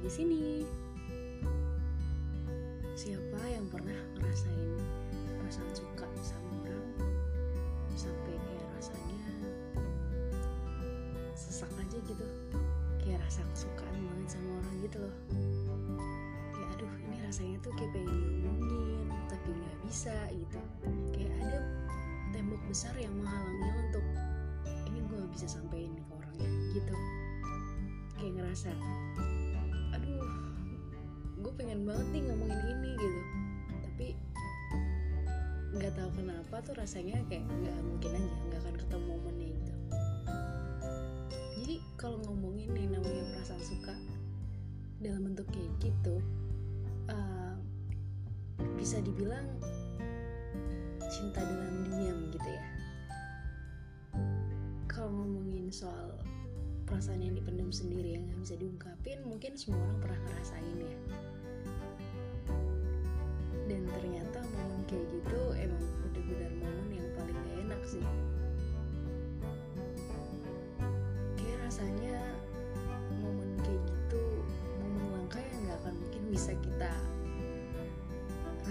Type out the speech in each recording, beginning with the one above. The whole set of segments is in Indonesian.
di sini. Siapa yang pernah ngerasain perasaan suka sama orang sampai kayak rasanya sesak aja gitu, kayak rasa kesukaan banget sama orang gitu loh. Kayak aduh ini rasanya tuh kayak pengen diomongin tapi nggak bisa gitu. Kayak ada tembok besar yang menghalangi untuk ini gue bisa sampein ke orangnya gitu kayak ngerasa gue pengen banget nih ngomongin ini gitu. Tapi nggak tahu kenapa tuh rasanya kayak nggak mungkin aja nggak akan ketemu momennya gitu jadi kalau ngomongin nih namanya perasaan suka dalam bentuk kayak gitu uh, bisa dibilang cinta dalam diam gitu ya. Kalau ngomongin soal perasaan yang dipendam sendiri yang nggak bisa diungkapin mungkin semua orang pernah ngerasain ya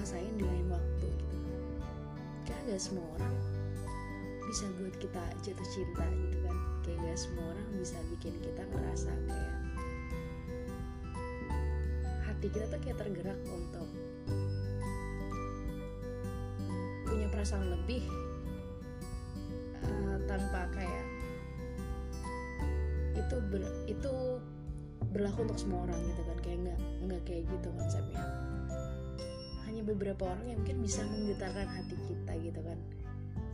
rasain di lain waktu gitu. Karena gak semua orang bisa buat kita jatuh cinta gitu kan. Kayak gak semua orang bisa bikin kita ngerasa kayak hati kita tuh kayak tergerak untuk punya perasaan lebih uh, tanpa kayak itu ber, itu berlaku untuk semua orang gitu kan. Kayak nggak nggak kayak gitu konsepnya hanya beberapa orang yang mungkin bisa menggetarkan hati kita gitu kan.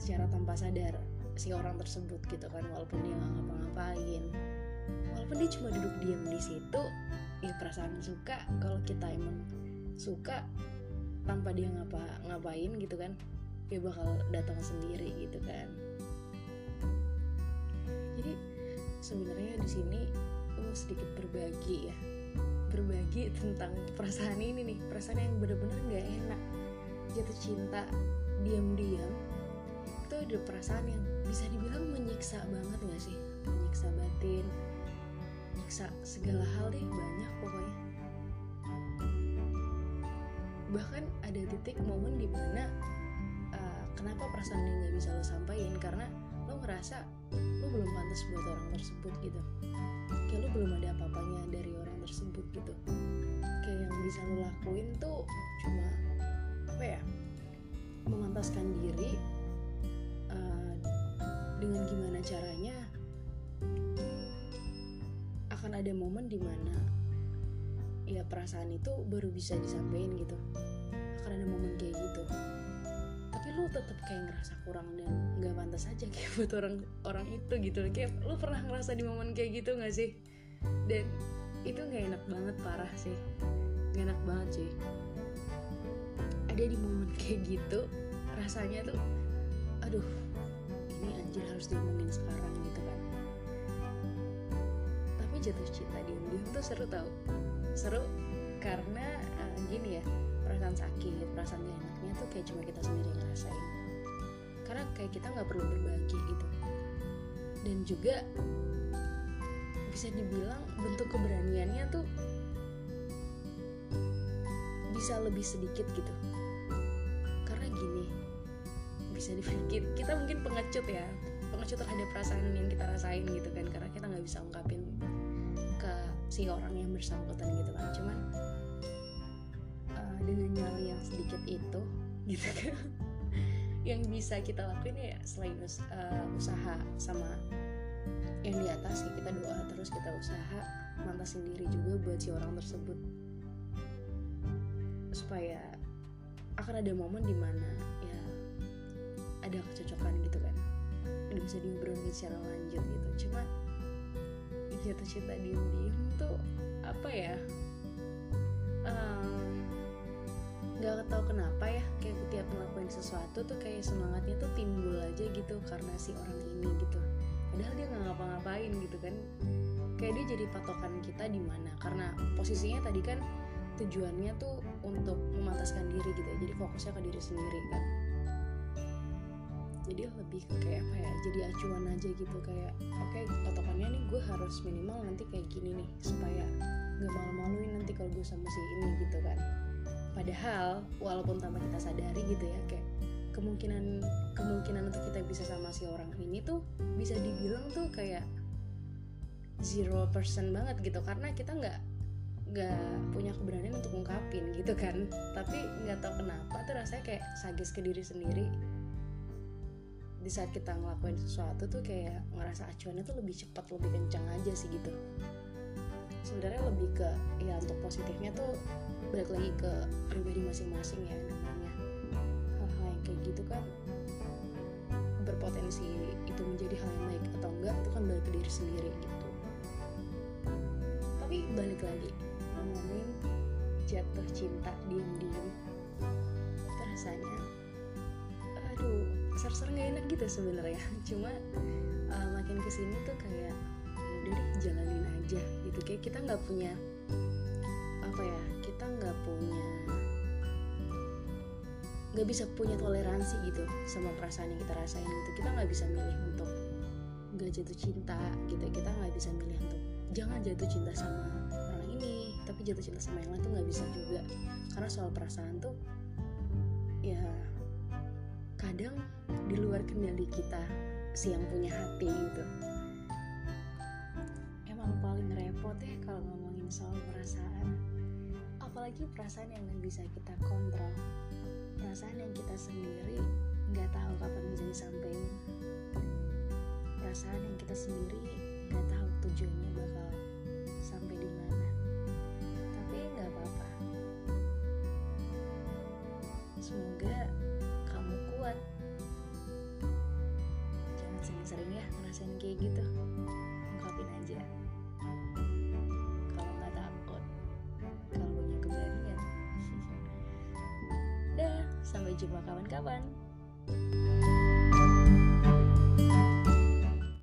Secara tanpa sadar si orang tersebut gitu kan walaupun dia nggak ngapa-ngapain. Walaupun dia cuma duduk diam di situ ya perasaan suka kalau kita emang suka tanpa dia ngapa ngapain gitu kan dia bakal datang sendiri gitu kan. Jadi sebenarnya di sini lo sedikit berbagi ya berbagi tentang perasaan ini nih. Perasaan yang bener-bener nggak enak. Jatuh cinta diam-diam itu ada perasaan yang bisa dibilang menyiksa banget gak sih? Menyiksa batin menyiksa segala hal deh banyak pokoknya. Bahkan ada titik momen di mana uh, kenapa perasaan ini nggak bisa lo sampaikan? Karena lo ngerasa lo belum pantas buat orang tersebut gitu. Kayak lo belum ada apa-apanya dari orang tersebut gitu. Kayak yang bisa lo lakuin tuh cuma apa ya memantaskan diri uh, dengan gimana caranya akan ada momen di mana ya perasaan itu baru bisa disampaikan gitu. Akan ada momen kayak gitu kayak ngerasa kurang dan nggak pantas aja kayak buat orang orang itu gitu. Kayak lu pernah ngerasa di momen kayak gitu nggak sih? Dan itu nggak enak banget parah sih. Nggak enak banget sih ada di momen kayak gitu rasanya tuh aduh ini anjir harus diomongin sekarang gitu kan. Tapi jatuh cinta diam-diam tuh seru tau. Seru karena uh, gini ya perasaan sakit perasaan gak enaknya tuh kayak cuma kita sendiri ngerasain karena kayak kita nggak perlu berbagi gitu. Dan juga bisa dibilang bentuk keberaniannya tuh bisa lebih sedikit gitu. Karena gini bisa dipikir kita mungkin pengecut ya. Pengecut terhadap perasaan yang kita rasain gitu kan. Karena kita nggak bisa ungkapin ke si orang yang bersangkutan gitu kan. Cuman uh, dengan nyali yang sedikit itu gitu kan yang bisa kita lakuin ya selain us uh, usaha sama yang di atas ya kita doa terus kita usaha mantasin diri juga buat si orang tersebut. Supaya akan ada momen di mana ya ada kecocokan gitu kan. Dan bisa diobrolin secara lanjut gitu. Cuma jatuh cinta diem-diem tuh apa ya nggak tahu kenapa ya kayak tiap ngelakuin sesuatu tuh kayak semangatnya tuh timbul aja gitu karena si orang ini gitu. Padahal dia nggak ngapa-ngapain gitu kan. Kayak dia jadi patokan kita di mana. Karena posisinya tadi kan tujuannya tuh untuk memantaskan diri gitu ya. Jadi fokusnya ke diri sendiri kan. Jadi lebih ke kayak apa ya jadi acuan aja gitu. Kayak oke okay, patokannya nih gue harus minimal nanti kayak gini nih. Supaya nggak malu-maluin nanti kalau gue sama si ini gitu kan padahal walaupun tanpa kita sadari gitu ya kayak kemungkinan kemungkinan untuk kita bisa sama si orang ini tuh bisa dibilang tuh kayak zero percent banget gitu. Karena kita nggak nggak punya keberanian untuk ngungkapin gitu kan. Tapi nggak tahu kenapa tuh rasanya kayak sagis ke diri sendiri. Di saat kita ngelakuin sesuatu tuh kayak ngerasa acuannya tuh lebih cepat lebih kencang aja sih gitu sebenarnya lebih ke ya untuk positifnya tuh balik lagi ke pribadi masing-masing ya namanya. Hal-hal yang kayak gitu kan berpotensi itu menjadi hal yang baik atau enggak itu kan balik ke diri sendiri gitu. Tapi balik lagi ngomongin jatuh cinta diem-diem rasanya aduh ser-ser nggak enak gitu sebenarnya. Cuma uh, makin ke sini tuh kayak ya udah deh jalanin aja gitu. Kayak kita nggak punya apa ya kita nggak punya nggak bisa punya toleransi gitu sama perasaan yang kita rasain gitu. Kita nggak bisa milih untuk nggak jatuh cinta gitu. Kita nggak bisa milih untuk jangan jatuh cinta sama orang ini tapi jatuh cinta sama yang lain tuh nggak bisa juga. Karena soal perasaan tuh ya kadang di luar kendali kita si yang punya hati gitu soal perasaan. Apalagi perasaan yang nggak bisa kita kontrol. Perasaan yang kita sendiri nggak tahu kapan bisa disampaikan. Perasaan yang kita sendiri nggak tahu tujuannya bakal jumpa kawan-kawan